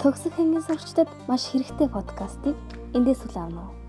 Төгсөх хангын сурагчдад маш хэрэгтэй подкастыг эндээс үл авна уу.